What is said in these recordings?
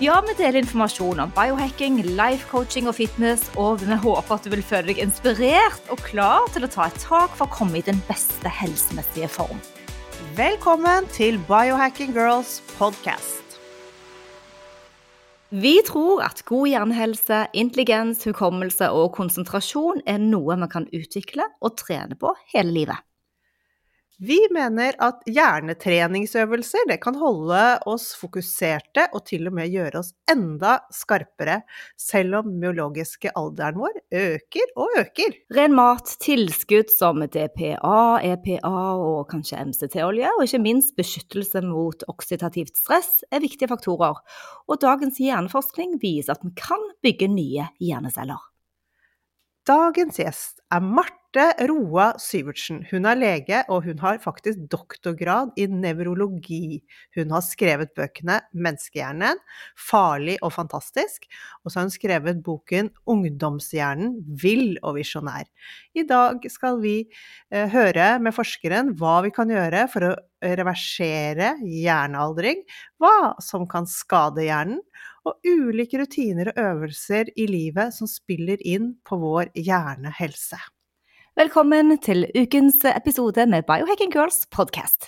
Ja, vi deler informasjon om biohacking, life coaching og fitness, og vi håper at du vil føle deg inspirert og klar til å ta et tak for å komme i den beste helsemessige form. Velkommen til Biohacking Girls podcast. Vi tror at god hjernehelse, intelligens, hukommelse og konsentrasjon er noe vi kan utvikle og trene på hele livet. Vi mener at hjernetreningsøvelser det kan holde oss fokuserte og til og med gjøre oss enda skarpere, selv om biologiske alderen vår øker og øker. Ren mat, tilskudd som DPA, EPA og kanskje MCT-olje, og ikke minst beskyttelse mot oksidativt stress er viktige faktorer. Og dagens hjerneforskning viser at vi kan bygge nye hjerneceller. Dagens gjest er Marte Roa Syvertsen. Hun er lege, og hun har faktisk doktorgrad i nevrologi. Hun har skrevet bøkene 'Menneskehjernen', 'Farlig og fantastisk', og så har hun skrevet boken 'Ungdomshjernen vill og visjonær'. I dag skal vi eh, høre med forskeren hva vi kan gjøre for å reversere hjernealdring, hva som kan skade hjernen, og ulike rutiner og øvelser i livet som spiller inn på vår hjernehelse. Velkommen til ukens episode med Biohacking Girls podcast.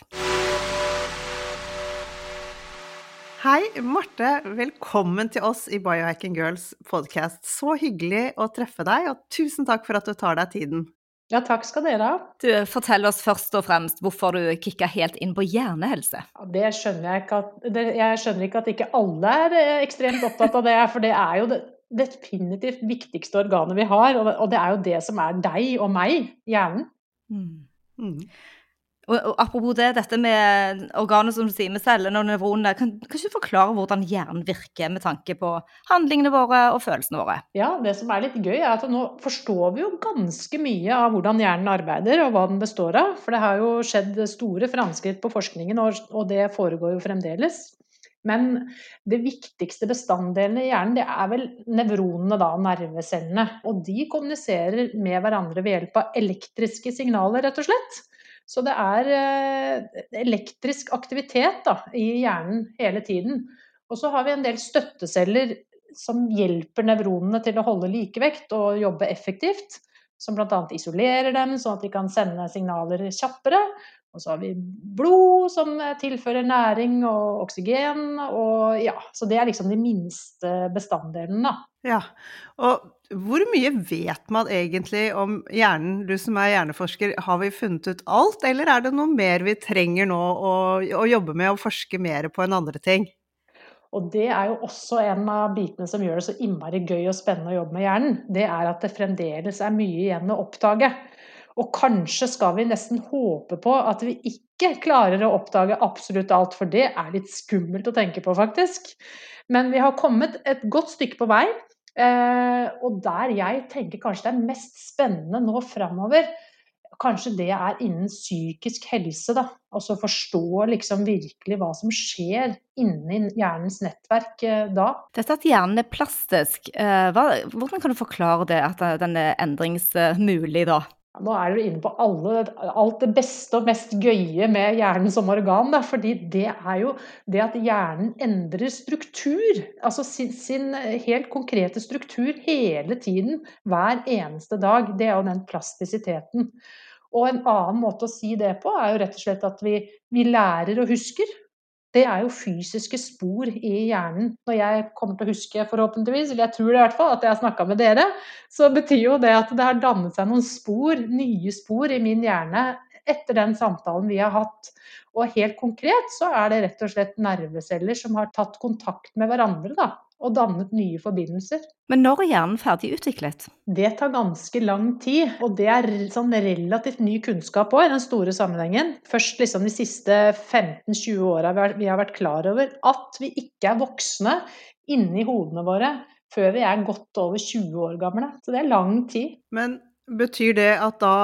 Hei, Marte. Velkommen til oss i Biohacking Girls podcast. Så hyggelig å treffe deg, og tusen takk for at du tar deg tiden. Ja, takk skal dere ha. Du, Fortell oss først og fremst hvorfor du kicka helt inn på hjernehelse. Ja, det skjønner jeg ikke at det, Jeg skjønner ikke at ikke alle er eh, ekstremt opptatt av det, for det er jo det definitivt viktigste organet vi har, og det er jo det som er deg og meg, hjernen. Mm. Mm. Og, og, Apropos det, dette med organet som du sier med cellene og nevronene. Kan, kan ikke du forklare hvordan hjernen virker med tanke på handlingene våre og følelsene våre? Ja, det som er litt gøy er at nå forstår vi jo ganske mye av hvordan hjernen arbeider og hva den består av. For det har jo skjedd store framskritt på forskningen, og, og det foregår jo fremdeles. Men det viktigste bestanddelene i hjernen, det er vel nevronene, da, nervecellene. Og de kommuniserer med hverandre ved hjelp av elektriske signaler, rett og slett. Så det er eh, elektrisk aktivitet da, i hjernen hele tiden. Og så har vi en del støtteceller som hjelper nevronene til å holde likevekt og jobbe effektivt. Som bl.a. isolerer dem, sånn at de kan sende signaler kjappere. Og så har vi blod som tilfører næring og oksygen. Og ja, så det er liksom de minste bestanddelene. Ja, og hvor mye vet man egentlig om hjernen? Du som er hjerneforsker, har vi funnet ut alt, eller er det noe mer vi trenger nå å, å jobbe med og forske mer på enn andre ting? Og det er jo også en av bitene som gjør det så innmari gøy og spennende å jobbe med hjernen. Det er at det fremdeles er mye igjen å oppdage. Og kanskje skal vi nesten håpe på at vi ikke klarer å oppdage absolutt alt, for det er litt skummelt å tenke på, faktisk. Men vi har kommet et godt stykke på vei. Eh, og der jeg tenker kanskje det er mest spennende nå framover, kanskje det er innen psykisk helse. da, Altså forstå liksom virkelig hva som skjer inni hjernens nettverk eh, da. Dette at hjernen er plastisk, eh, hvordan kan du forklare det, at den er endringsmulig da? Nå er du inne på alle, alt det beste og mest gøye med hjernen som organ. Da, fordi det er jo det at hjernen endrer struktur. Altså sin, sin, helt konkrete struktur hele tiden, hver eneste dag. Det er jo den plastisiteten. Og en annen måte å si det på er jo rett og slett at vi, vi lærer og husker det er jo fysiske spor i hjernen. Når jeg kommer til å huske, forhåpentligvis, eller jeg tror det i hvert fall, at jeg har snakka med dere, så betyr jo det at det har dannet seg noen spor, nye spor, i min hjerne etter den samtalen vi har hatt. Og helt konkret så er det rett og slett nerveceller som har tatt kontakt med hverandre da, og dannet nye forbindelser. Men når er hjernen ferdig utviklet? Det tar ganske lang tid, og det er sånn relativt ny kunnskap òg i den store sammenhengen. Først liksom de siste 15-20 åra vi har vært klar over at vi ikke er voksne inni hodene våre før vi er godt over 20 år gamle. Så det er lang tid. Men betyr det at da,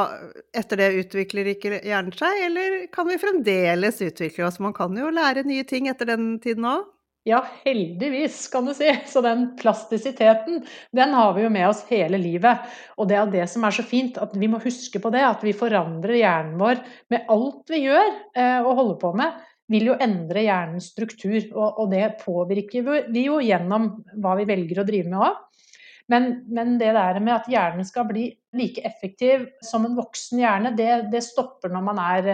etter det utvikler ikke hjernen seg, eller kan vi fremdeles utvikle oss? Man kan jo lære nye ting etter den tiden òg? Ja, heldigvis, kan du si. Så den plastisiteten, den har vi jo med oss hele livet. Og det er det som er så fint, at vi må huske på det. At vi forandrer hjernen vår med alt vi gjør eh, og holder på med vil jo endre hjernens struktur, og, det påvirker vi jo gjennom hva vi velger å drive med òg. Men, men, det der med at hjernen skal bli like effektiv som en voksen hjerne, det, det stopper når man er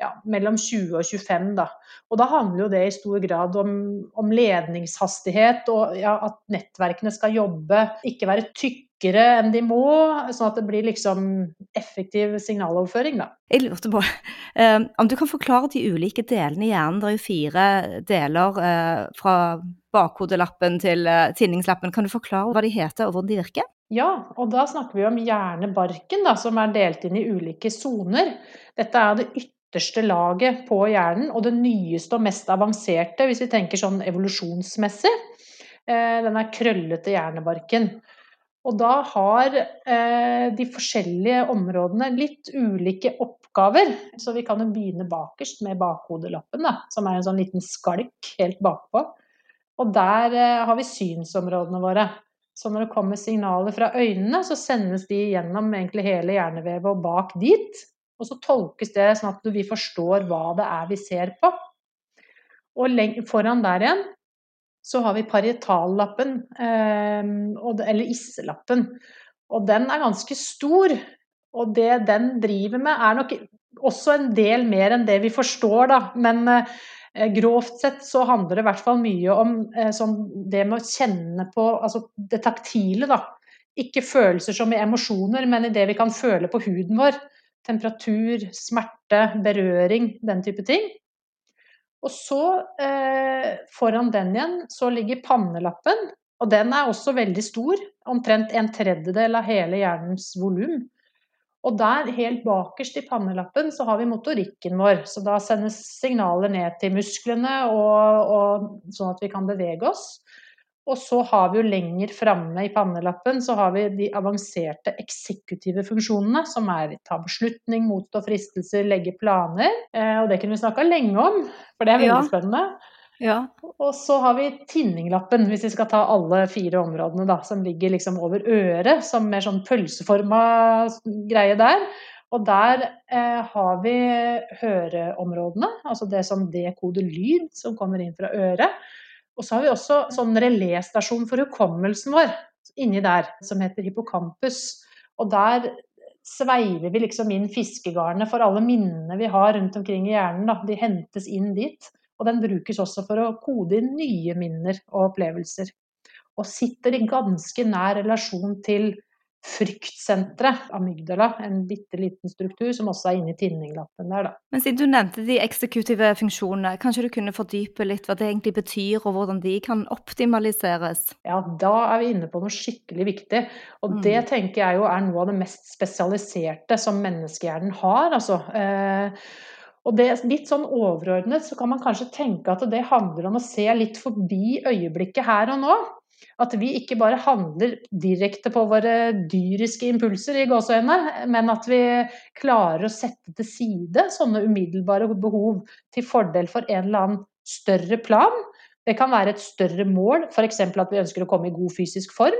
ja, mellom 20 og 25. Da. Og da handler jo det i stor grad om, om ledningshastighet, og ja, at nettverkene skal jobbe, ikke være tykkere enn de må, sånn at det blir liksom effektiv signaloverføring, da. Jeg lurte på um, om du kan forklare de ulike delene i hjernen. Det er jo fire deler uh, fra bakhodelappen til uh, tinningslappen. Kan du forklare hva de heter og hvordan de virker? Ja, og da snakker vi om hjernebarken, da, som er delt inn i ulike soner. Dette er det ytterligere ytterste laget på hjernen, og det nyeste og mest avanserte, hvis vi tenker sånn evolusjonsmessig, eh, den er krøllete hjernebarken. Og da har eh, de forskjellige områdene litt ulike oppgaver. Så vi kan jo begynne bakerst med bakhodelappen, da, som er en sånn liten skalk helt bakpå. Og der eh, har vi synsområdene våre. Så når det kommer signaler fra øynene, så sendes de gjennom hele hjernevevet og bak dit. Og så tolkes det sånn at vi forstår hva det er vi ser på. Og foran der igjen så har vi parietallappen, eh, eller isselappen. Og den er ganske stor. Og det den driver med, er nok også en del mer enn det vi forstår, da. Men eh, grovt sett så handler det i hvert fall mye om eh, sånn det med å kjenne på altså det taktile, da. Ikke følelser som i emosjoner, men i det vi kan føle på huden vår temperatur, smerte, berøring, den type ting. Og så eh, foran den igjen så ligger pannelappen, og den er også veldig stor. Omtrent en tredjedel av hele hjernens volum. Og der, helt bakerst i pannelappen, så har vi motorikken vår. Så da sendes signaler ned til musklene, og, og, sånn at vi kan bevege oss. Og så har vi jo lenger framme i pannelappen så har vi de avanserte eksekutive funksjonene, som er ta beslutning, motstå fristelser, legge planer. Eh, og det kunne vi snakka lenge om, for det er veldig ja. spennende. Ja. Og så har vi tinninglappen, hvis vi skal ta alle fire områdene, da, som ligger liksom over øret, som mer sånn pølseforma greie der. Og der eh, har vi høreområdene, altså det som dekoder lyd som kommer inn fra øret. Og så har vi også sånn reléstasjon for hukommelsen vår inni der, som heter hippocampus. Og der sveiver vi liksom inn fiskegarnet for alle minnene vi har rundt omkring i hjernen. Da. De hentes inn dit. Og den brukes også for å kode inn nye minner og opplevelser. Og sitter i ganske nær relasjon til fryktsenteret, amygdala, en bitte liten struktur som også er inni tinninglappen der, da. Men siden du nevnte de eksekutive funksjonene, kanskje du kunne fordype litt hva det egentlig betyr, og hvordan de kan optimaliseres? Ja, da er vi inne på noe skikkelig viktig, og mm. det tenker jeg jo er noe av det mest spesialiserte som menneskehjernen har, altså. Eh, og det, litt sånn overordnet så kan man kanskje tenke at det handler om å se litt forbi øyeblikket her og nå. At vi ikke bare handler direkte på våre dyriske impulser i gåseøynene, men at vi klarer å sette til side sånne umiddelbare behov til fordel for en eller annen større plan. Det kan være et større mål, f.eks. at vi ønsker å komme i god fysisk form.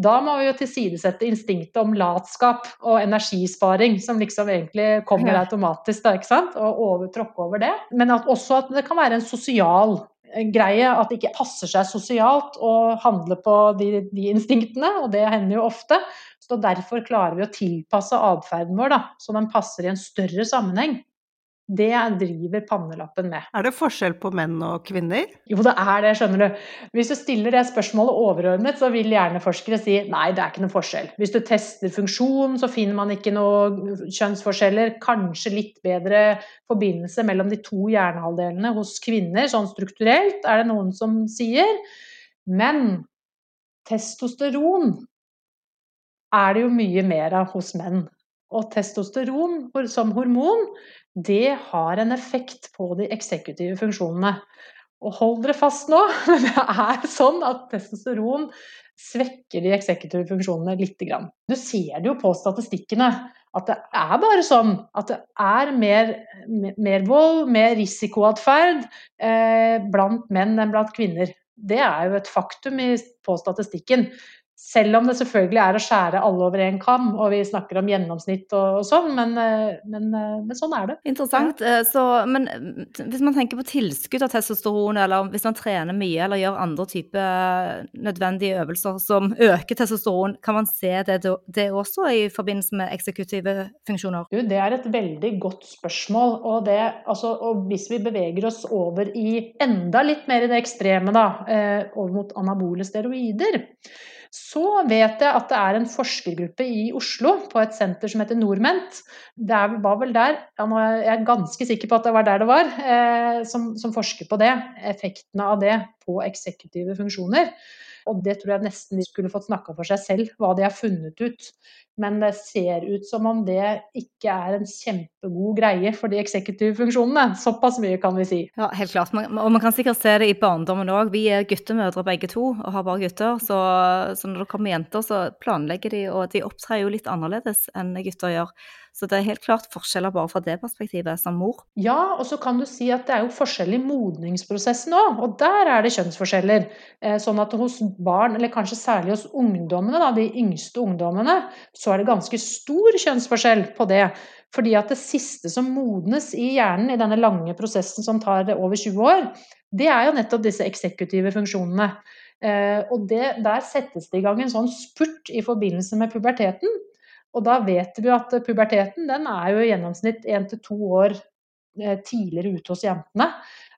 Da må vi jo tilsidesette instinktet om latskap og energisparing, som liksom egentlig kommer automatisk, da, ikke sant? og over, tråkke over det. Men at også at det kan være en sosial greie at det ikke passer seg sosialt å handle på de, de, instinktene, og det hender jo ofte. Så derfor klarer vi å tilpasse atferden vår, da, så den passer i en større sammenheng. Det driver pannelappen med. Er det forskjell på menn og kvinner? Jo, det er det, skjønner du. Hvis du stiller det spørsmålet overordnet, så vil hjerneforskere si nei, det er ikke noe forskjell. Hvis du tester funksjon, så finner man ikke noe kjønnsforskjeller. Kanskje litt bedre forbindelse mellom de to hjernehalvdelene hos kvinner, sånn strukturelt, er det noen som sier. Men testosteron er det jo mye mer av hos menn. Og testosteron som hormon, det har en effekt på de eksekutive funksjonene. Og hold dere fast nå, men det er sånn at testosteron svekker de eksekutive funksjonene lite grann. Du ser det jo på statistikkene at det er bare sånn at det er mer, mer vold, mer risikoatferd eh, blant menn enn blant kvinner. Det er jo et faktum i, på statistikken. Selv om det selvfølgelig er å skjære alle over én kam, og vi snakker om gjennomsnitt og, og sånn, men, eh, men, eh, men, sånn er det. Interessant. Eh, så, men hvis man tenker på tilskudd av testosteron, eller hvis man trener mye eller gjør andre typer nødvendige øvelser som øker testosteron, kan man se det, det også i forbindelse med eksekutive funksjoner? Du, det er et veldig godt spørsmål. Og, det, altså, og hvis vi beveger oss over i enda litt mer i det ekstreme, da, over mot anabole steroider så vet jeg at det er en forskergruppe i Oslo på et senter som heter Norment. Det var vel der, jeg er ganske sikker på at det var der det var, eh, som, som forsker på det. Effektene av det på eksekutive funksjoner. Og det tror jeg nesten de skulle fått snakka for seg selv, hva de har funnet ut. Men det ser ut som om det ikke er en kjempegod greie for de eksekutive funksjonene. Såpass mye kan vi si. Ja, helt klart. og man kan sikkert se det i barndommen òg. Vi er guttemødre begge to og har bare gutter. Så, så når det kommer jenter, så planlegger de, og de opptrer jo litt annerledes enn gutter gjør. Så det er helt klart forskjeller bare fra det perspektivet som mor. Ja, og så kan du si at det er jo forskjell i modningsprosessen òg, og der er det kjønnsforskjeller. Eh, sånn at hos barn, eller kanskje særlig hos ungdommene, da, de yngste ungdommene, så er det ganske stor kjønnsforskjell på det. Fordi at det siste som modnes i hjernen i denne lange prosessen som tar over 20 år, det er jo nettopp disse eksekutive funksjonene. Eh, og det, der settes det i gang en sånn spurt i forbindelse med puberteten og da vet vi at puberteten den er jo i gjennomsnitt én til to år eh, tidligere ute hos jentene.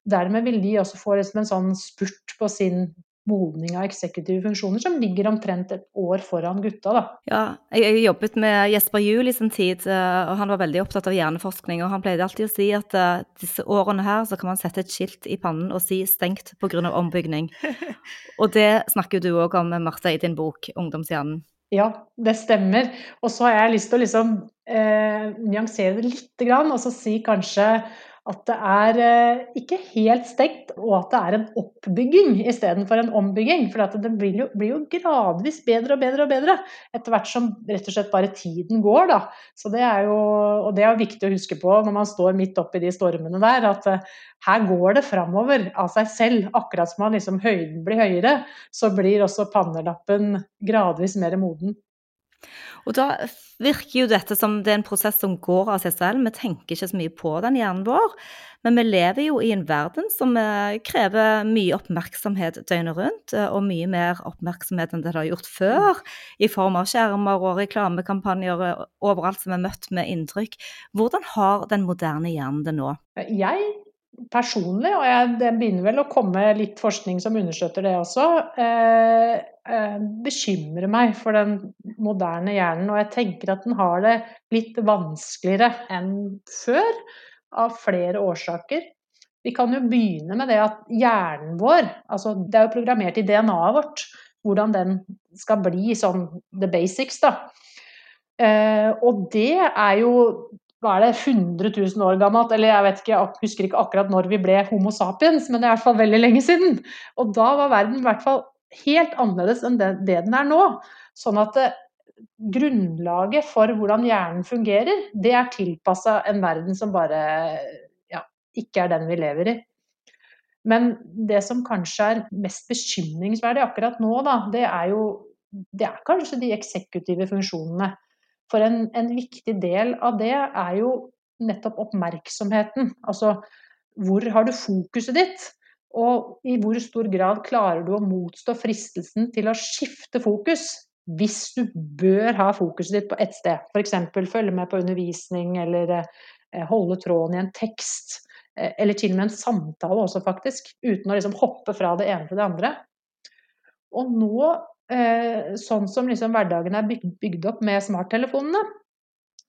Dermed vil de også få liksom en sånn spurt på sin modning av eksekutive funksjoner som ligger omtrent et år foran gutta. Da. Ja, jeg, jobbet med Jesper Juel i sin tid, eh, og han var veldig opptatt av hjerneforskning. og Han pleide alltid å si at uh, disse årene her så kan man sette et skilt i pannen og si 'stengt pga. ombygning'. og det snakker du òg om, Marte, i din bok 'Ungdomshjernen'. Ja, det stemmer. Og så har jeg lyst til å liksom, eh, nyansere det litt, og så si kanskje at det er eh, ikke helt stengt, og at det er en oppbygging istedenfor en ombygging. For det blir jo, blir jo, gradvis bedre og bedre og bedre etter hvert som rett og slett bare tiden går. Da. Så det er jo, og det er viktig å huske på når man står midt oppi de stormene der, at uh, her går det framover av seg selv. Akkurat som man liksom høyden blir høyere, så blir også pannelappen gradvis mer moden. Og da virker jo dette som det er en prosess som går av seg selv. Vi tenker ikke så mye på den hjernen vår. Men vi lever jo i en verden som eh, krever mye oppmerksomhet døgnet rundt, eh, og mye mer oppmerksomhet enn det har gjort før, i form av skjermer og reklamekampanjer overalt som er møtt med inntrykk. Hvordan har den moderne hjernen det nå? Jeg personlig, og jeg, det begynner vel å komme litt forskning som understøtter det også, eh, eh, bekymrer meg for den moderne hjernen. Og jeg tenker at den har det litt vanskeligere enn før, av flere årsaker. Vi kan jo begynne med det at hjernen vår, altså det er jo programmert i DNA-et vårt, hvordan den skal bli sånn the basics, da. Eh, og det er jo hva er det, 100 000 år gammelt, eller jeg vet ikke, jeg husker ikke akkurat når vi ble Homo sapiens, men det er i hvert fall veldig lenge siden. Og da var verden i hvert fall helt annerledes enn det, det den er nå. Sånn at det, eh, grunnlaget for hvordan hjernen fungerer, det er tilpassa en verden som bare ja, ikke er den vi lever i. Men det som kanskje er mest bekymringsverdig akkurat nå, da, det er jo det er kanskje de eksekutive funksjonene. For en, en, viktig del av det er jo nettopp oppmerksomheten. Altså hvor har du fokuset ditt? Og i hvor stor grad klarer du å motstå fristelsen til å skifte fokus hvis du bør ha fokuset ditt på ett sted. F.eks. følge med på undervisning eller eh, holde tråden i en tekst, eh, eller til og med en samtale også, faktisk, uten å liksom hoppe fra det ene til det andre. Og nå, sånn som liksom hverdagen er bygd opp med smarttelefonene,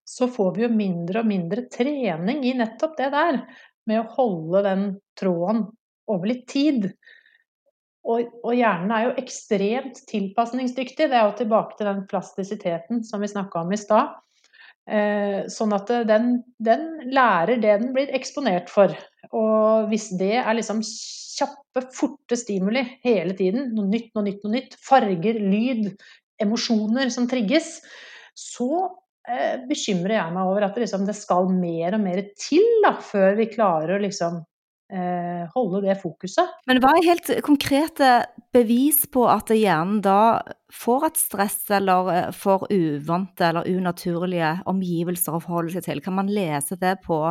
så får vi jo mindre og mindre trening i nettopp det der, med å holde den tråden over litt tid. Og, og hjernen er jo ekstremt tilpasningsdyktig. Det er jo tilbake til den plastisiteten som vi snakka om i stad. Eh, sånn at den, den, lærer det den blir eksponert for. Og hvis det er liksom kjappe, forte stimuli hele tiden, noe nytt, noe nytt, noe nytt, farger, lyd, emosjoner som trigges, så eh, bekymrer jeg meg over at det, liksom, det skal mer og mer til da, før vi klarer å liksom eh, holde det fokuset. Men hva er helt konkrete bevis på at hjernen da får et stress eller eh, får uvante eller unaturlige omgivelser å forholde seg til? Kan man lese det på,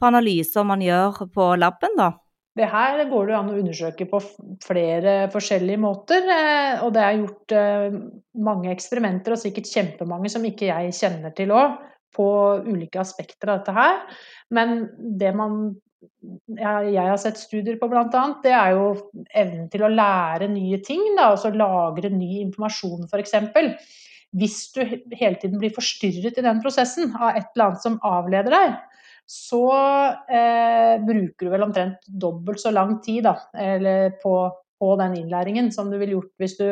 på analyser man gjør på laben, da? Det her går det an å undersøke på flere forskjellige måter. Eh, og det er gjort eh, mange eksperimenter, og sikkert kjempemange som ikke jeg kjenner til òg, på ulike aspekter av dette her. Men det man jeg har sett studier på bl.a., det er jo evnen til å lære nye ting. Da, altså lagre ny informasjon f.eks. Hvis du hele tiden blir forstyrret i den prosessen av et eller annet som avleder deg, så eh, bruker du vel omtrent dobbelt så lang tid da, på, på, den innlæringen som du ville gjort hvis du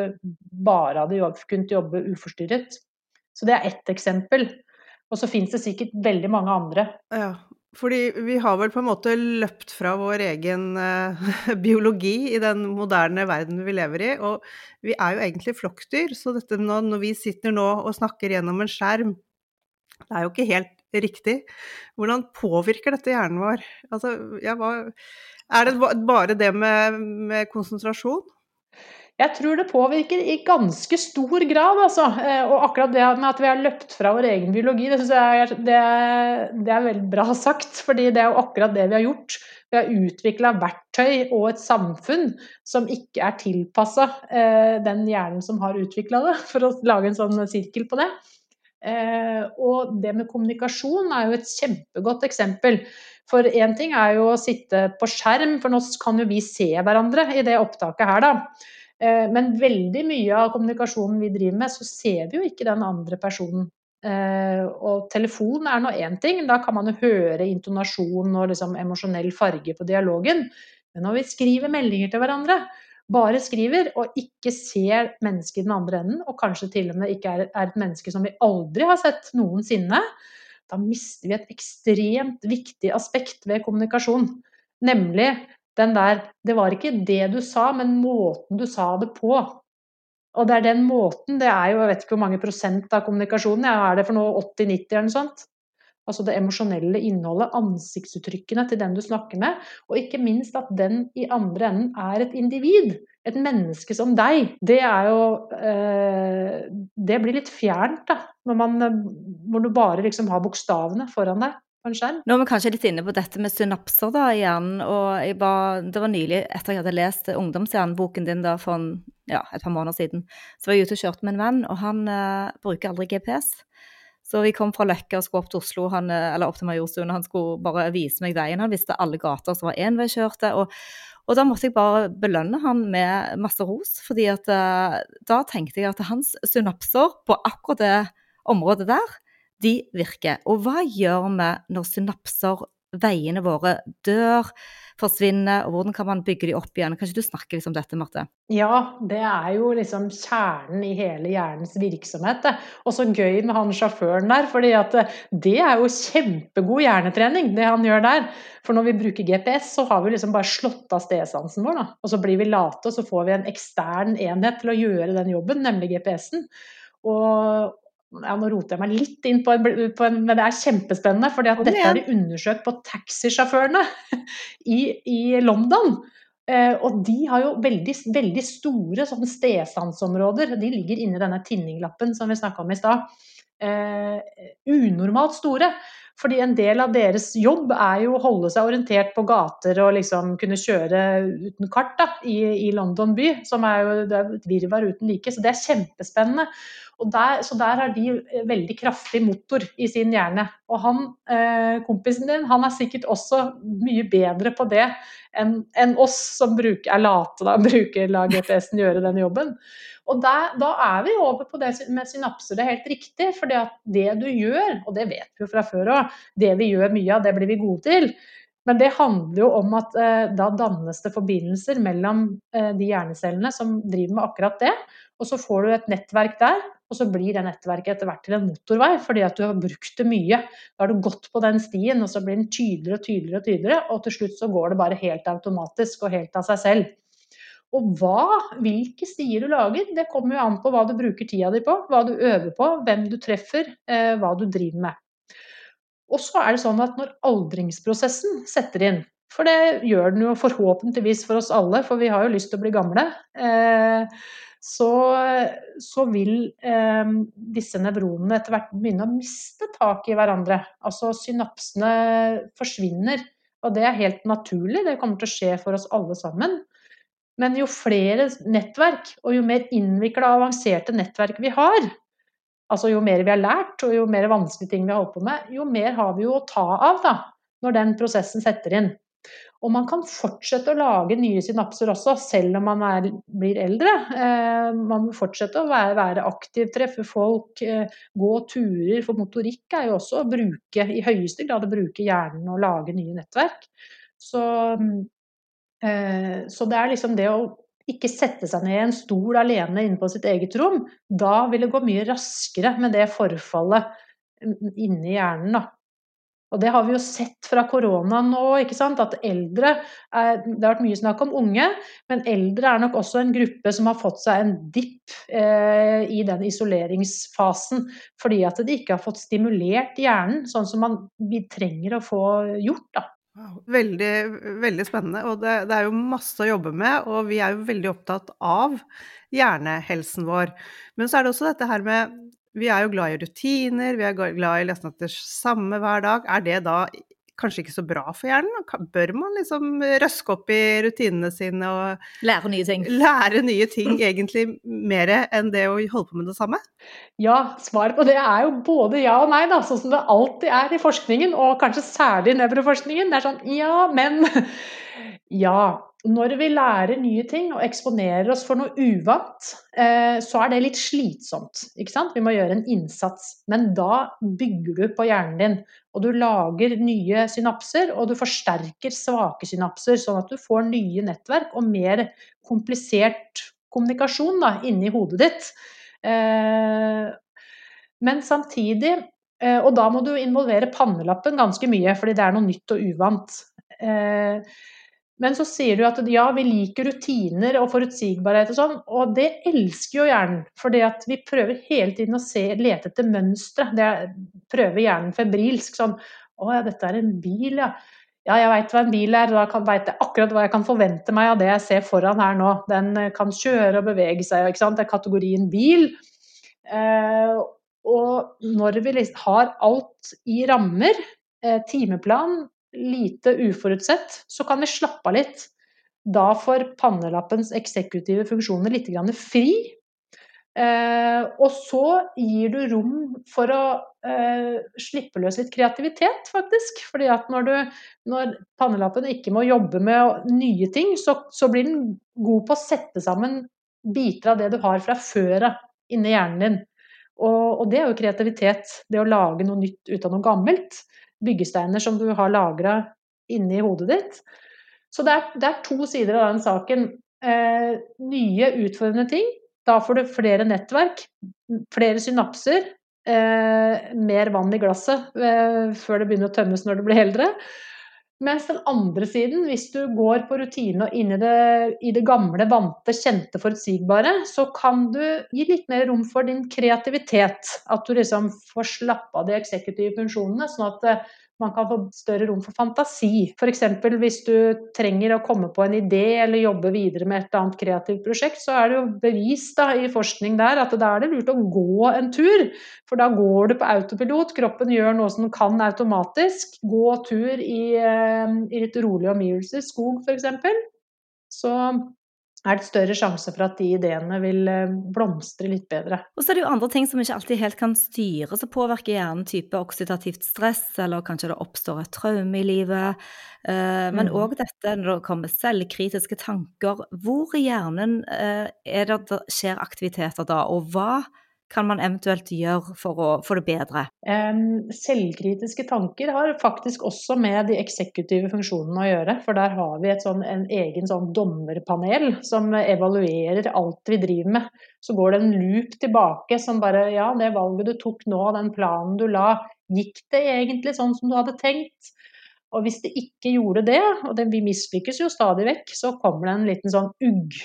bare hadde jobb, kunnet jobbe uforstyrret. Så det er ett eksempel. Og så finnes det sikkert veldig mange andre. Ja, fordi vi har vel på en måte løpt fra vår egen uh, biologi i den moderne verden vi lever i, og vi er jo egentlig flokkdyr, så dette nå, når vi sitter nå og snakker gjennom en skjerm, det er jo ikke helt riktig. Hvordan påvirker dette hjernen vår? Altså, ja, hva, er det bare det med, med konsentrasjon? Jeg tror det påvirker i ganske stor grad, altså. Eh, og akkurat det med at vi har løpt fra vår egen biologi, det syns jeg er, det, det er veldig bra sagt. fordi det er jo akkurat det vi har gjort. Vi har utvikla verktøy og et samfunn som ikke er tilpassa eh, den hjernen som har utvikla det, for å lage en sånn sirkel på det. Eh, og det med kommunikasjon er jo et kjempegodt eksempel. For én ting er jo å sitte på skjerm, for nå kan jo vi se hverandre i det opptaket her, da. Eh, men veldig mye av kommunikasjonen vi driver med, så ser vi jo ikke den andre personen. Eh, og telefon er nå én ting, da kan man jo høre intonasjon og liksom emosjonell farge på dialogen. Men når vi skriver meldinger til hverandre, bare skriver og ikke ser mennesket i den andre enden, og kanskje til og med ikke er, et menneske som vi aldri har sett noensinne, da mister vi et ekstremt viktig aspekt ved kommunikasjon. Nemlig den der Det var ikke det du sa, men måten du sa det på. Og det er den måten, det er jo jeg vet ikke hvor mange prosent av kommunikasjonen, ja, er det for noe 80-90 eller noe sånt? Altså det emosjonelle innholdet, ansiktsuttrykkene til den du snakker med. Og ikke minst at den i andre enden er et individ. Et menneske som deg. Det er jo eh, Det blir litt fjernt, da. Når, man, når du bare liksom har bokstavene foran deg. Nå er vi kanskje litt inne på dette med synapser da igjen. og var, Det var nylig etter jeg hadde lest ungdomshjerneboken din da for en, ja, et par måneder siden. Så var jeg ute og kjørte med en venn, og han uh, bruker aldri GPS. Så vi kom fra Løkka og skulle opp til Oslo, han, eh, eller opp til Majorstuen. Han skulle bare vise meg veien. Han visste alle gater som var enveiskjørte. Og, og da måtte jeg bare belønne han med masse ros. fordi at uh, da tenkte jeg at hans synapser på akkurat det området der, de virker. Og hva gjør vi når synapser, veiene våre, dør, forsvinner, og hvordan kan man bygge de opp igjen? Kanskje du snakker litt om dette, Marte? Ja, det er jo liksom kjernen i hele hjernens virksomhet. Og så gøy med han sjåføren der, fordi det er jo kjempegod hjernetrening, det han gjør der. For når vi bruker GPS, så har vi liksom bare slått av stedsansen vår, da. Og så blir vi late, og så får vi en ekstern enhet til å gjøre den jobben, nemlig GPS-en. Og, ja, Nå roter jeg meg litt inn på en, på en men det er kjempespennende. For dette har de undersøkt på taxisjåførene i, i, London. Eh, og de har jo veldig, veldig store sånn stedsansområder. De ligger inni denne tinninglappen som vi snakka om i stad. Eh, unormalt store. Fordi en del av deres jobb er jo å holde seg orientert på gater og liksom kunne kjøre uten kart da, i, i London by, som er jo er et virvar uten like. Så det er kjempespennende. Der, så der har de veldig kraftig motor i sin hjerne. Og han, eh, kompisen din han er sikkert også mye bedre på det enn en oss som bruker, er late da, bruker la GPS-en gjøre den jobben. Og der, da er vi over på det med synapser, det er helt riktig. For det du gjør, og det vet vi jo fra før òg, det vi gjør mye av, det blir vi gode til. Men det handler jo om at eh, da dannes det forbindelser mellom eh, de hjernecellene som driver med akkurat det. Og så får du et nettverk der, og så blir det nettverket etter hvert til en motorvei fordi at du har brukt det mye. Da har du gått på den stien, og så blir den tydeligere og tydeligere, og tydeligere, og til slutt så går det bare helt automatisk og helt av seg selv. Og hva, hvilke stier du lager, det kommer jo an på hva du bruker tida di på, hva du øver på, hvem du treffer, eh, hva du driver med. Og så er det sånn at når aldringsprosessen setter inn, for det gjør den jo forhåpentligvis for oss alle, for vi har jo lyst til å bli gamle. Eh, så, så vil eh, disse nevronene etter hvert begynne å miste tak i hverandre. Altså synapsene forsvinner. Og det er helt naturlig, det kommer til å skje for oss alle sammen. Men jo flere nettverk, og jo mer innvikla og avanserte nettverk vi har, altså jo mer vi har lært, og jo mer vanskelige ting vi har holdt på med, jo mer har vi jo å ta av da, når den prosessen setter inn. Og man kan fortsette å lage nye synapser også, selv om man er, blir eldre. Eh, man må fortsette å være, være, aktiv, treffe folk, eh, gå turer. For motorikk er jo også å bruke, i høyeste grad å bruke hjernen og lage nye nettverk. Så, eh, så det er liksom det å ikke sette seg ned i en stol alene inne på sitt eget rom. Da vil det gå mye raskere med det forfallet inni hjernen. da. Og det har vi jo sett fra korona nå, ikke sant? at eldre er, Det har vært mye snakk om unge, men eldre er nok også en gruppe som har fått seg en dipp eh, i den isoleringsfasen. Fordi at de ikke har fått stimulert hjernen sånn som man, trenger å få gjort. da. Veldig, veldig spennende. Og det, det, er jo masse å jobbe med, og vi er jo veldig opptatt av hjernehelsen vår. Men så er det også dette her med vi er jo glad i rutiner, vi er glad i lese det samme hver dag. Er det da kanskje ikke så bra for hjernen? Bør man liksom røske opp i rutinene sine og Lære nye ting? Lære nye ting egentlig mer enn det å holde på med det samme? Ja, svaret på det er jo både ja og nei, da, sånn som det alltid er i forskningen, og kanskje særlig i nevroforskningen. Det er sånn ja, men Ja når vi lærer nye ting og eksponerer oss for noe uvant, eh, så er det litt slitsomt. Ikke sant? Vi må gjøre en innsats. Men da bygger du på hjernen din. Og du lager nye synapser, og du forsterker svake synapser, sånn at du får nye nettverk og mer komplisert kommunikasjon da, inni hodet ditt. Eh, men samtidig eh, Og da må du involvere pannelappen ganske mye, fordi det er noe nytt og uvant. Men så sier du at ja, vi liker rutiner og forutsigbarhet og sånn, og det elsker jo hjernen. fordi vi prøver hele tiden å se, lete etter mønstre. Det prøver hjernen febrilsk. Sånn Å ja, dette er en bil, ja. Ja, jeg veit hva en bil er, da veit jeg akkurat hva jeg kan forvente meg av det jeg ser foran her nå. Den eh, kan kjøre og bevege seg, ikke sant. Det er kategorien bil. Eh, og når vi liksom har alt i rammer, eh, timeplan, lite uforutsett, så kan vi slappe av litt. Da får pannelappens eksekutive funksjoner litt fri. Eh, og så gir du rom for å eh, slippe løs litt kreativitet, faktisk. Fordi at når, du, når pannelappen ikke må jobbe med nye ting, så, så, blir den god på å sette sammen biter av det du har fra før av inni hjernen din. Og, det er jo kreativitet. Det å lage noe nytt ut av noe gammelt byggesteiner som du har lagra inni hodet ditt. Så det er, det er, to sider av den saken. Eh, nye, utfordrende ting. Da får du flere nettverk, flere synapser, eh, mer vann i glasset eh, før det begynner å tømmes når du blir eldre. Mens den andre siden, hvis du går på rutine og inn i det, i det gamle, vante, kjente, forutsigbare, så kan du gi litt mer rom for din kreativitet. At du liksom får slappe av de eksekutive funksjonene, sånn at eh, man kan få større rom for fantasi. F.eks. hvis du trenger å komme på en idé eller jobbe videre med et annet kreativt prosjekt, så er det jo bevist da, i forskning der at da er det lurt å gå en tur. For da går du på autopilot, kroppen gjør noe som kan automatisk. Gå tur i, eh, i litt rolige omgivelser, skog f.eks. Så er det større sjanse for at de ideene vil eh, blomstre litt bedre. Og så er det jo andre ting som ikke alltid helt kan styre, som påvirker hjernen, type oksidativt stress, eller kanskje det oppstår et traume i livet. Eh, men òg mm. dette når det kommer selvkritiske tanker. Hvor i hjernen eh, er det det skjer aktiviteter da, og hva kan man eventuelt gjøre for å få det bedre? Selvkritiske tanker har faktisk også med de eksekutive funksjonene å gjøre. For der har vi sånn, en egen sånn dommerpanel som evaluerer alt vi driver med. Så går det en loop tilbake som bare Ja, det valget du tok nå, den planen du la, gikk det egentlig sånn som du hadde tenkt? Og hvis det ikke gjorde det, og det, vi mislykkes jo stadig vekk, så kommer det en liten sånn ugg,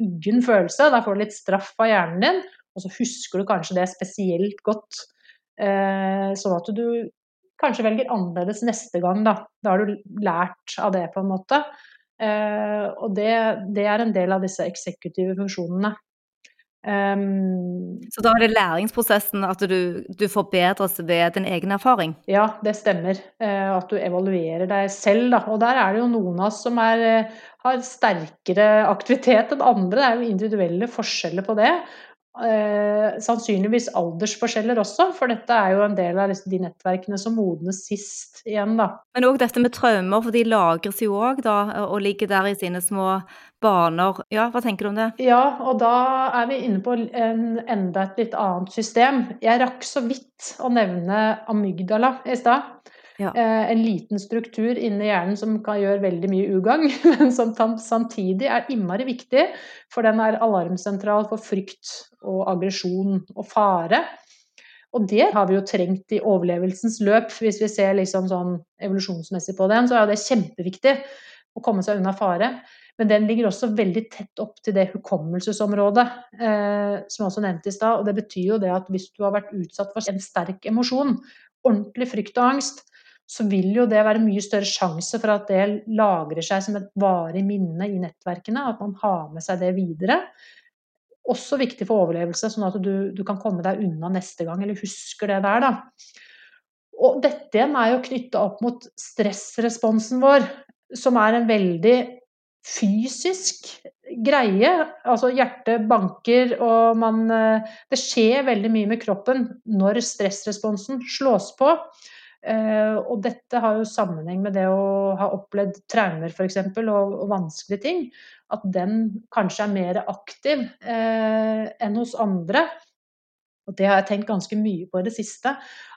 uggen følelse. Da får du litt straff av hjernen din, og så husker du kanskje det spesielt godt. Eh, sånn at du kanskje velger annerledes neste gang, da. Da har du lært av det, på en måte. Eh, og det, det er en del av disse eksekutive funksjonene. Um, så da er det læringsprosessen at du, du, forbedres ved din egen erfaring? Ja, det stemmer. Uh, at du evaluerer deg selv. Da. Og der er det jo noen av oss som er, har sterkere aktivitet enn andre. Det er jo individuelle forskjeller på det. Eh, sannsynligvis aldersforskjeller også, for dette er jo en del av de nettverkene som modnes sist igjen, da. Men òg dette med traumer, for de lagres jo òg, da, og ligger der i sine små baner. Ja, hva tenker du om det? Ja, og da er vi inne på en, enda et litt annet system. Jeg rakk så vidt å nevne amygdala i stad. Ja. Eh, en liten struktur inni hjernen som kan gjøre veldig mye ugagn, men som samtidig er innmari viktig, for den er alarmsentral for frykt og aggresjon og fare. Og det har vi jo trengt i overlevelsens løp. Hvis vi ser liksom sånn evolusjonsmessig på den, så er det kjempeviktig å komme seg unna fare. Men den ligger også veldig tett opp til det hukommelsesområdet eh, som jeg også nevnte i stad. Og det betyr jo det at hvis du har vært utsatt for en sterk emosjon, ordentlig frykt og angst, så vil jo det være mye større sjanse for at det lagrer seg som et varig minne i nettverkene. At man har med seg det videre. Også viktig for overlevelse, sånn at du, du kan komme deg unna neste gang, eller husker det der, da. Og dette igjen er jo knytta opp mot stressresponsen vår, som er en veldig fysisk greie. Altså hjertet banker, og man eh, Det skjer veldig mye med kroppen når stressresponsen slås på. Uh, og dette har jo sammenheng med det å ha opplevd traumer f.eks. Og, og vanskelige ting. At den kanskje er mer aktiv uh, enn hos andre. Og det har jeg tenkt ganske mye på i det siste.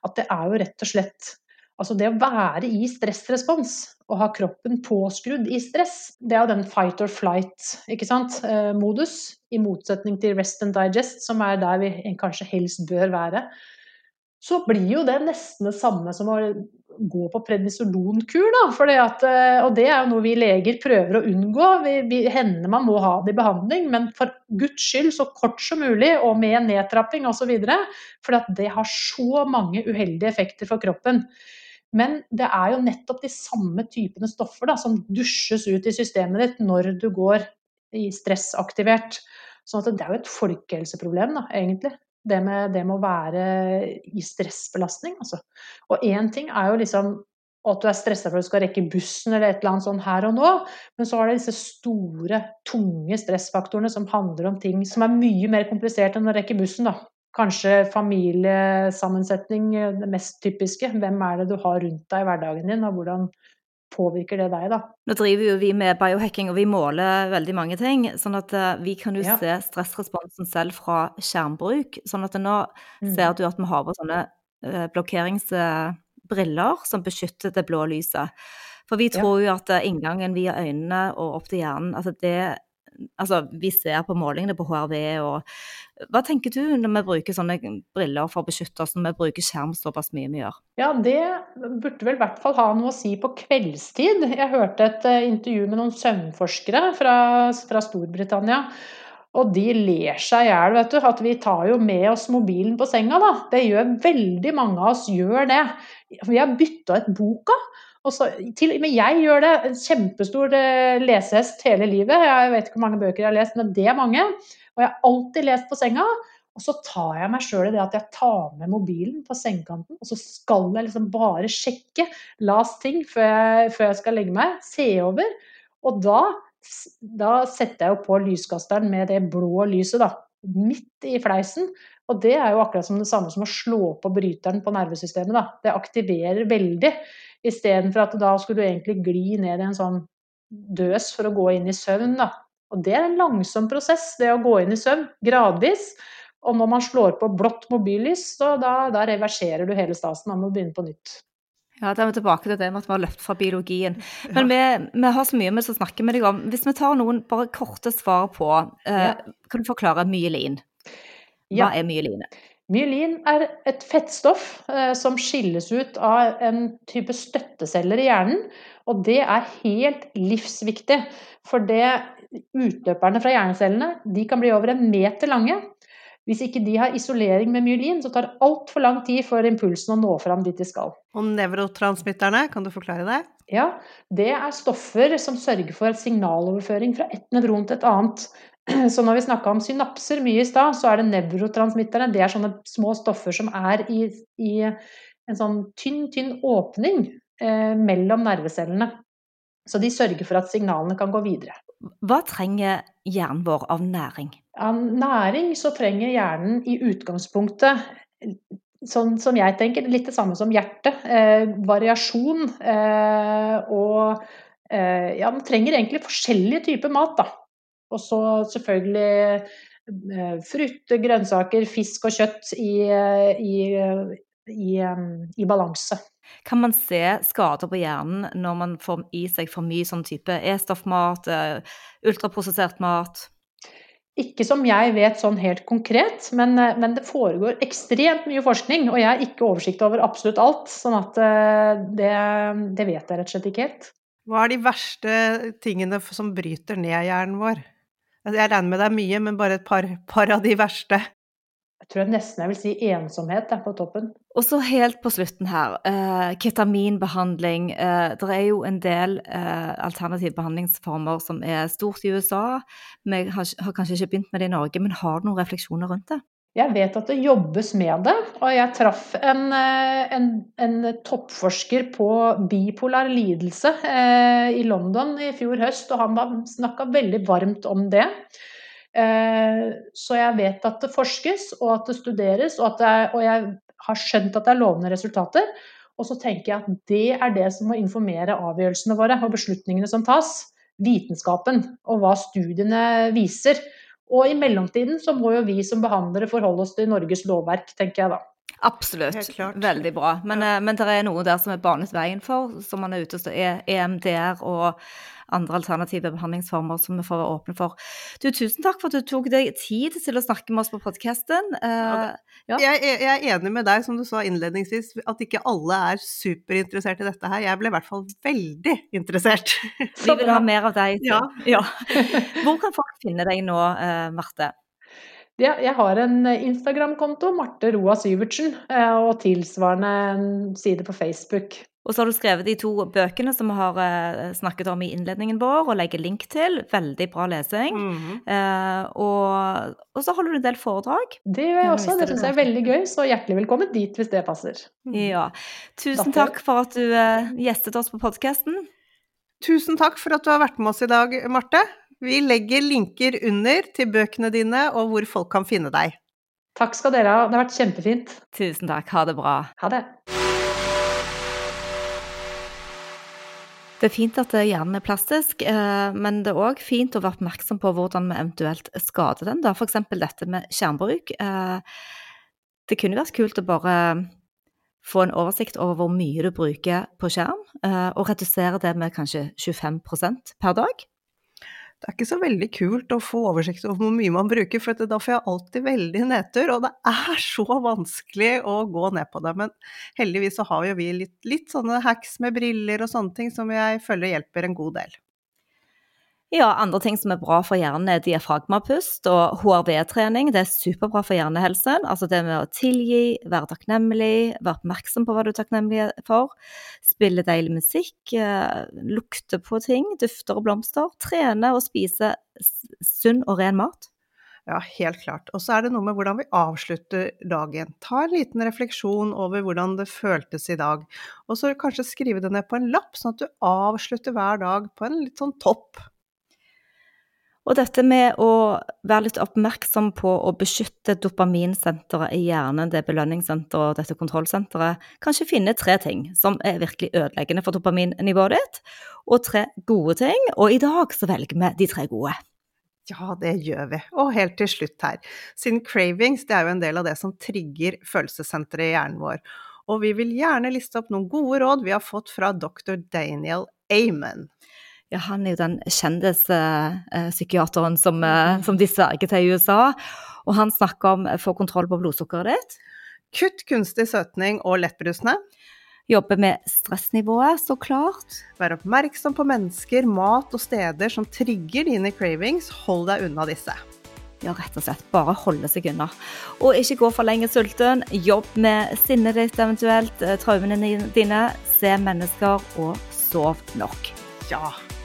At det er jo rett og slett Altså det å være i stressrespons og ha kroppen påskrudd i stress, det er jo den fight or flight-modus. Uh, I motsetning til rest and digest, som er der vi kanskje helst bør være så blir jo det nesten det samme som å gå på prednisolonkur. At, eh, og det er jo noe vi leger prøver å unngå. Vi, hender man må ha det i behandling, men for guds skyld så kort som mulig og med nedtrapping osv. For det har så mange uheldige effekter for kroppen. Men det er jo nettopp de samme typene stoffer da, som dusjes ut i systemet ditt når du går i stressaktivert. Sånn at det er jo et folkehelseproblem, da, egentlig det med, det med å være i stressbelastning, altså. Og én ting er jo liksom at du er stressa for at du skal rekke bussen eller et eller annet sånn her og nå, men så har det disse store, tunge stressfaktorene som handler om ting som er mye mer komplisert enn å rekke bussen, da. Kanskje familiesammensetning, det mest typiske. Hvem er det du har rundt deg i hverdagen din, og hvordan påvirker det deg, da? Nå driver jo vi med biohacking, og vi måler veldig mange ting. Sånn at uh, vi kan jo ja. se stressresponsen selv fra skjermbruk. Sånn at nå mm. ser du at vi har på sånne uh, blokkeringsbriller som beskytter det blå lyset. For vi tror ja. jo at uh, inngangen via øynene og opp til hjernen, altså det Altså, vi ser på målingene på HRV og Hva tenker du når vi bruker sånne briller for å beskytte oss, når vi bruker skjerm såpass mye vi gjør? Ja, det burde vel i hvert fall ha noe å si på kveldstid. Jeg hørte et eh, intervju med noen søvnforskere fra, fra Storbritannia. Og de ler seg i hjel, vet du. At vi tar jo med oss mobilen på senga, da. Det gjør veldig mange av oss gjør det. Vi har bytta ut boka. Så, til, men jeg gjør det. En kjempestor eh, lesehest hele livet. Jeg vet ikke hvor mange bøker jeg har lest, men det er mange. Og jeg har alltid lest på senga. Og så tar jeg meg sjøl i det at jeg tar med mobilen på sengekanten, og så skal jeg liksom bare sjekke last ting før jeg, før jeg skal legge meg. Se over. Og da da setter jeg jo på lyskasteren med det blå lyset, da. Midt i fleisen. Og det er jo akkurat som det samme som å slå på bryteren på nervesystemet, da. Det aktiverer veldig. Istedenfor at da skulle du egentlig gli ned i en sånn døs for å gå inn i søvn, da. Og det er en langsom prosess, det å gå inn i søvn. Gradvis. Og når man slår på blått mobillys, så da, da reverserer du hele stasen. Man må begynne på nytt. Ja, da er vi tilbake til det med at vi har løpt fra biologien. Men vi, vi har så mye vi skal snakke med deg om. Hvis vi tar noen bare korte svar på, eh, kan du forklare myelin? Hva Ja. er myelin? Myelin er et fettstoff eh, som skilles ut av en type støtteceller i hjernen. Og det er helt livsviktig. For det utløperne fra hjernecellene de kan bli over en meter lange. Hvis ikke de har isolering med myelin, så tar det altfor lang tid for impulsen å nå fram dit de skal. Og nevrotransmitterne, kan du forklare det? Ja, det er stoffer som sørger for signaloverføring fra et nevron til et annet. Så når vi snakka om synapser mye i stad, så er det nevrotransmitterne. Det er sånne små stoffer som er i, i en sånn tynn, tynn åpning eh, mellom nervecellene. Så de sørger for at signalene kan gå videre. Hva trenger hjernen vår av næring? Av næring så trenger hjernen i utgangspunktet Sånn som jeg tenker, litt det samme som hjertet. Eh, variasjon. Eh, og eh, ja, den trenger egentlig forskjellige typer mat, da. Og så selvfølgelig eh, frukt, grønnsaker, fisk og kjøtt i, eh, i, i, eh, i balanse. Kan man se skader på hjernen når man får i seg for mye sånn type E-stoffmat, ultraprosessert mat? Ikke som jeg vet sånn helt konkret, men, men det foregår ekstremt mye forskning. Og jeg har ikke oversikt over absolutt alt, sånn at det, det vet jeg rett og slett ikke helt. Hva er de verste tingene som bryter ned hjernen vår? Altså, Jeg regner med det er mye, men bare et par, par av de verste. Jeg tror jeg nesten jeg vil si ensomhet er på toppen. Og så helt på slutten her, eh, ketaminbehandling. Eh, det er jo en del eh, alternative behandlingsformer som er stort i USA. Vi har, har kanskje ikke begynt med det i Norge, men har du noen refleksjoner rundt det? Jeg vet at det jobbes med det, og jeg traff en, eh, en, en toppforsker på bipolar lidelse eh, i London i fjor høst, og han snakka veldig varmt om det. Eh, så jeg vet at det forskes, og at det studeres, og, det er, og jeg har skjønt at det er lovende resultater. Og så tenker jeg at det er det som må informere avgjørelsene våre og beslutningene som tas. Vitenskapen og hva studiene viser. Og i mellomtiden så må jo vi som behandlere forholde oss til Norges lovverk, tenker jeg da. Absolutt. Veldig bra. Men, ja. men det er noe der som er banet veien for, som man er ute E- EMDR og andre alternative behandlingsformer som vi får være åpne for. Du, tusen takk for at du tok deg tid til å snakke med oss på podkasten. Ja, Ja. Jeg, jeg er enig med deg, som du sa innledningsvis, at ikke alle er superinteressert i dette her. Jeg ble i hvert fall veldig interessert. Vi vil ha mer av deg. Ja. Ja. Hvor kan folk finne deg nå, uh, Marte? Ja, jeg har en Instagram-konto, Marte Roa Syvertsen, eh, og tilsvarende en side på Facebook. Og så har du skrevet de to bøkene som vi har eh, snakket om i innledningen vår, og legger link til. Veldig bra lesing. Mhm. Eh, og, og så holder du en del foredrag. Det gjør jeg også, det syns jeg er veldig gøy, så hjertelig velkommen dit hvis det passer. Ja. Tusen Datter. takk for at du eh, gjestet oss på podkasten. Tusen takk for at du har vært med oss i dag, Marte. Vi legger linker under til bøkene dine og hvor folk kan finne deg. Takk skal dere ha, det har vært kjempefint. Tusen takk. Ha det bra. Ha det. Det er fint at hjernen er plastisk, eh, men det er òg fint å være oppmerksom på hvordan vi eventuelt skader den. da. For eksempel dette med skjermbruk. Eh, Det kunne vært kult å bare få en oversikt over hvor mye du bruker på skjerm, eh, og redusere det med kanskje 25% per dag. Det er ikke så veldig kult å få oversikt over hvor mye man bruker, for da får jeg alltid veldig nedtur, og det er så vanskelig å gå ned på det. Men heldigvis så har jo vi litt, litt sånne hacks med briller og sånne ting som jeg føler hjelper en god del. Ja, andre ting som er bra for hjernen er diafragmapust og HRV-trening. Det er superbra for hjernehelsen. Altså det med å tilgi, være takknemlig, være oppmerksom på hva du er takknemlig for. Spille deilig musikk, eh, lukte på ting, dufter og blomster. Trene og spise sunn og ren mat. Ja, helt klart. Og så er det noe med hvordan vi avslutter dagen. Ta en liten refleksjon over hvordan det føltes i dag, og så kanskje skrive det ned på en lapp, sånn at du avslutter hver dag på en litt sånn topp. Og dette med å være litt oppmerksom på å beskytte dopaminsenteret i hjernen, det belønningssenteret og dette kontrollsenteret, kanskje finne tre ting som er virkelig ødeleggende for dopaminnivået ditt, og tre gode ting. Og i dag så velger vi de tre gode. Ja, det gjør vi. Og helt til slutt her, siden cravings det er jo en del av det som trigger følelsessenteret i hjernen vår. Og vi vil gjerne liste opp noen gode råd vi har fått fra dr. Daniel Amen. Ja, han er jo den kjendispsykiateren som, eh, som de sverger til i USA. Og han snakker om å få kontroll på blodsukkeret ditt. Kutt kunstig søtning og lettbrusende. Jobbe med stressnivået, så klart. Vær oppmerksom på mennesker, mat og steder som trigger dine cravings. Hold deg unna disse. Ja, rett og slett. Bare holde seg unna. Og ikke gå for lenge sulten. Jobb med sinnet ditt eventuelt, eh, traumene dine. Se mennesker, og sov nok. Ja,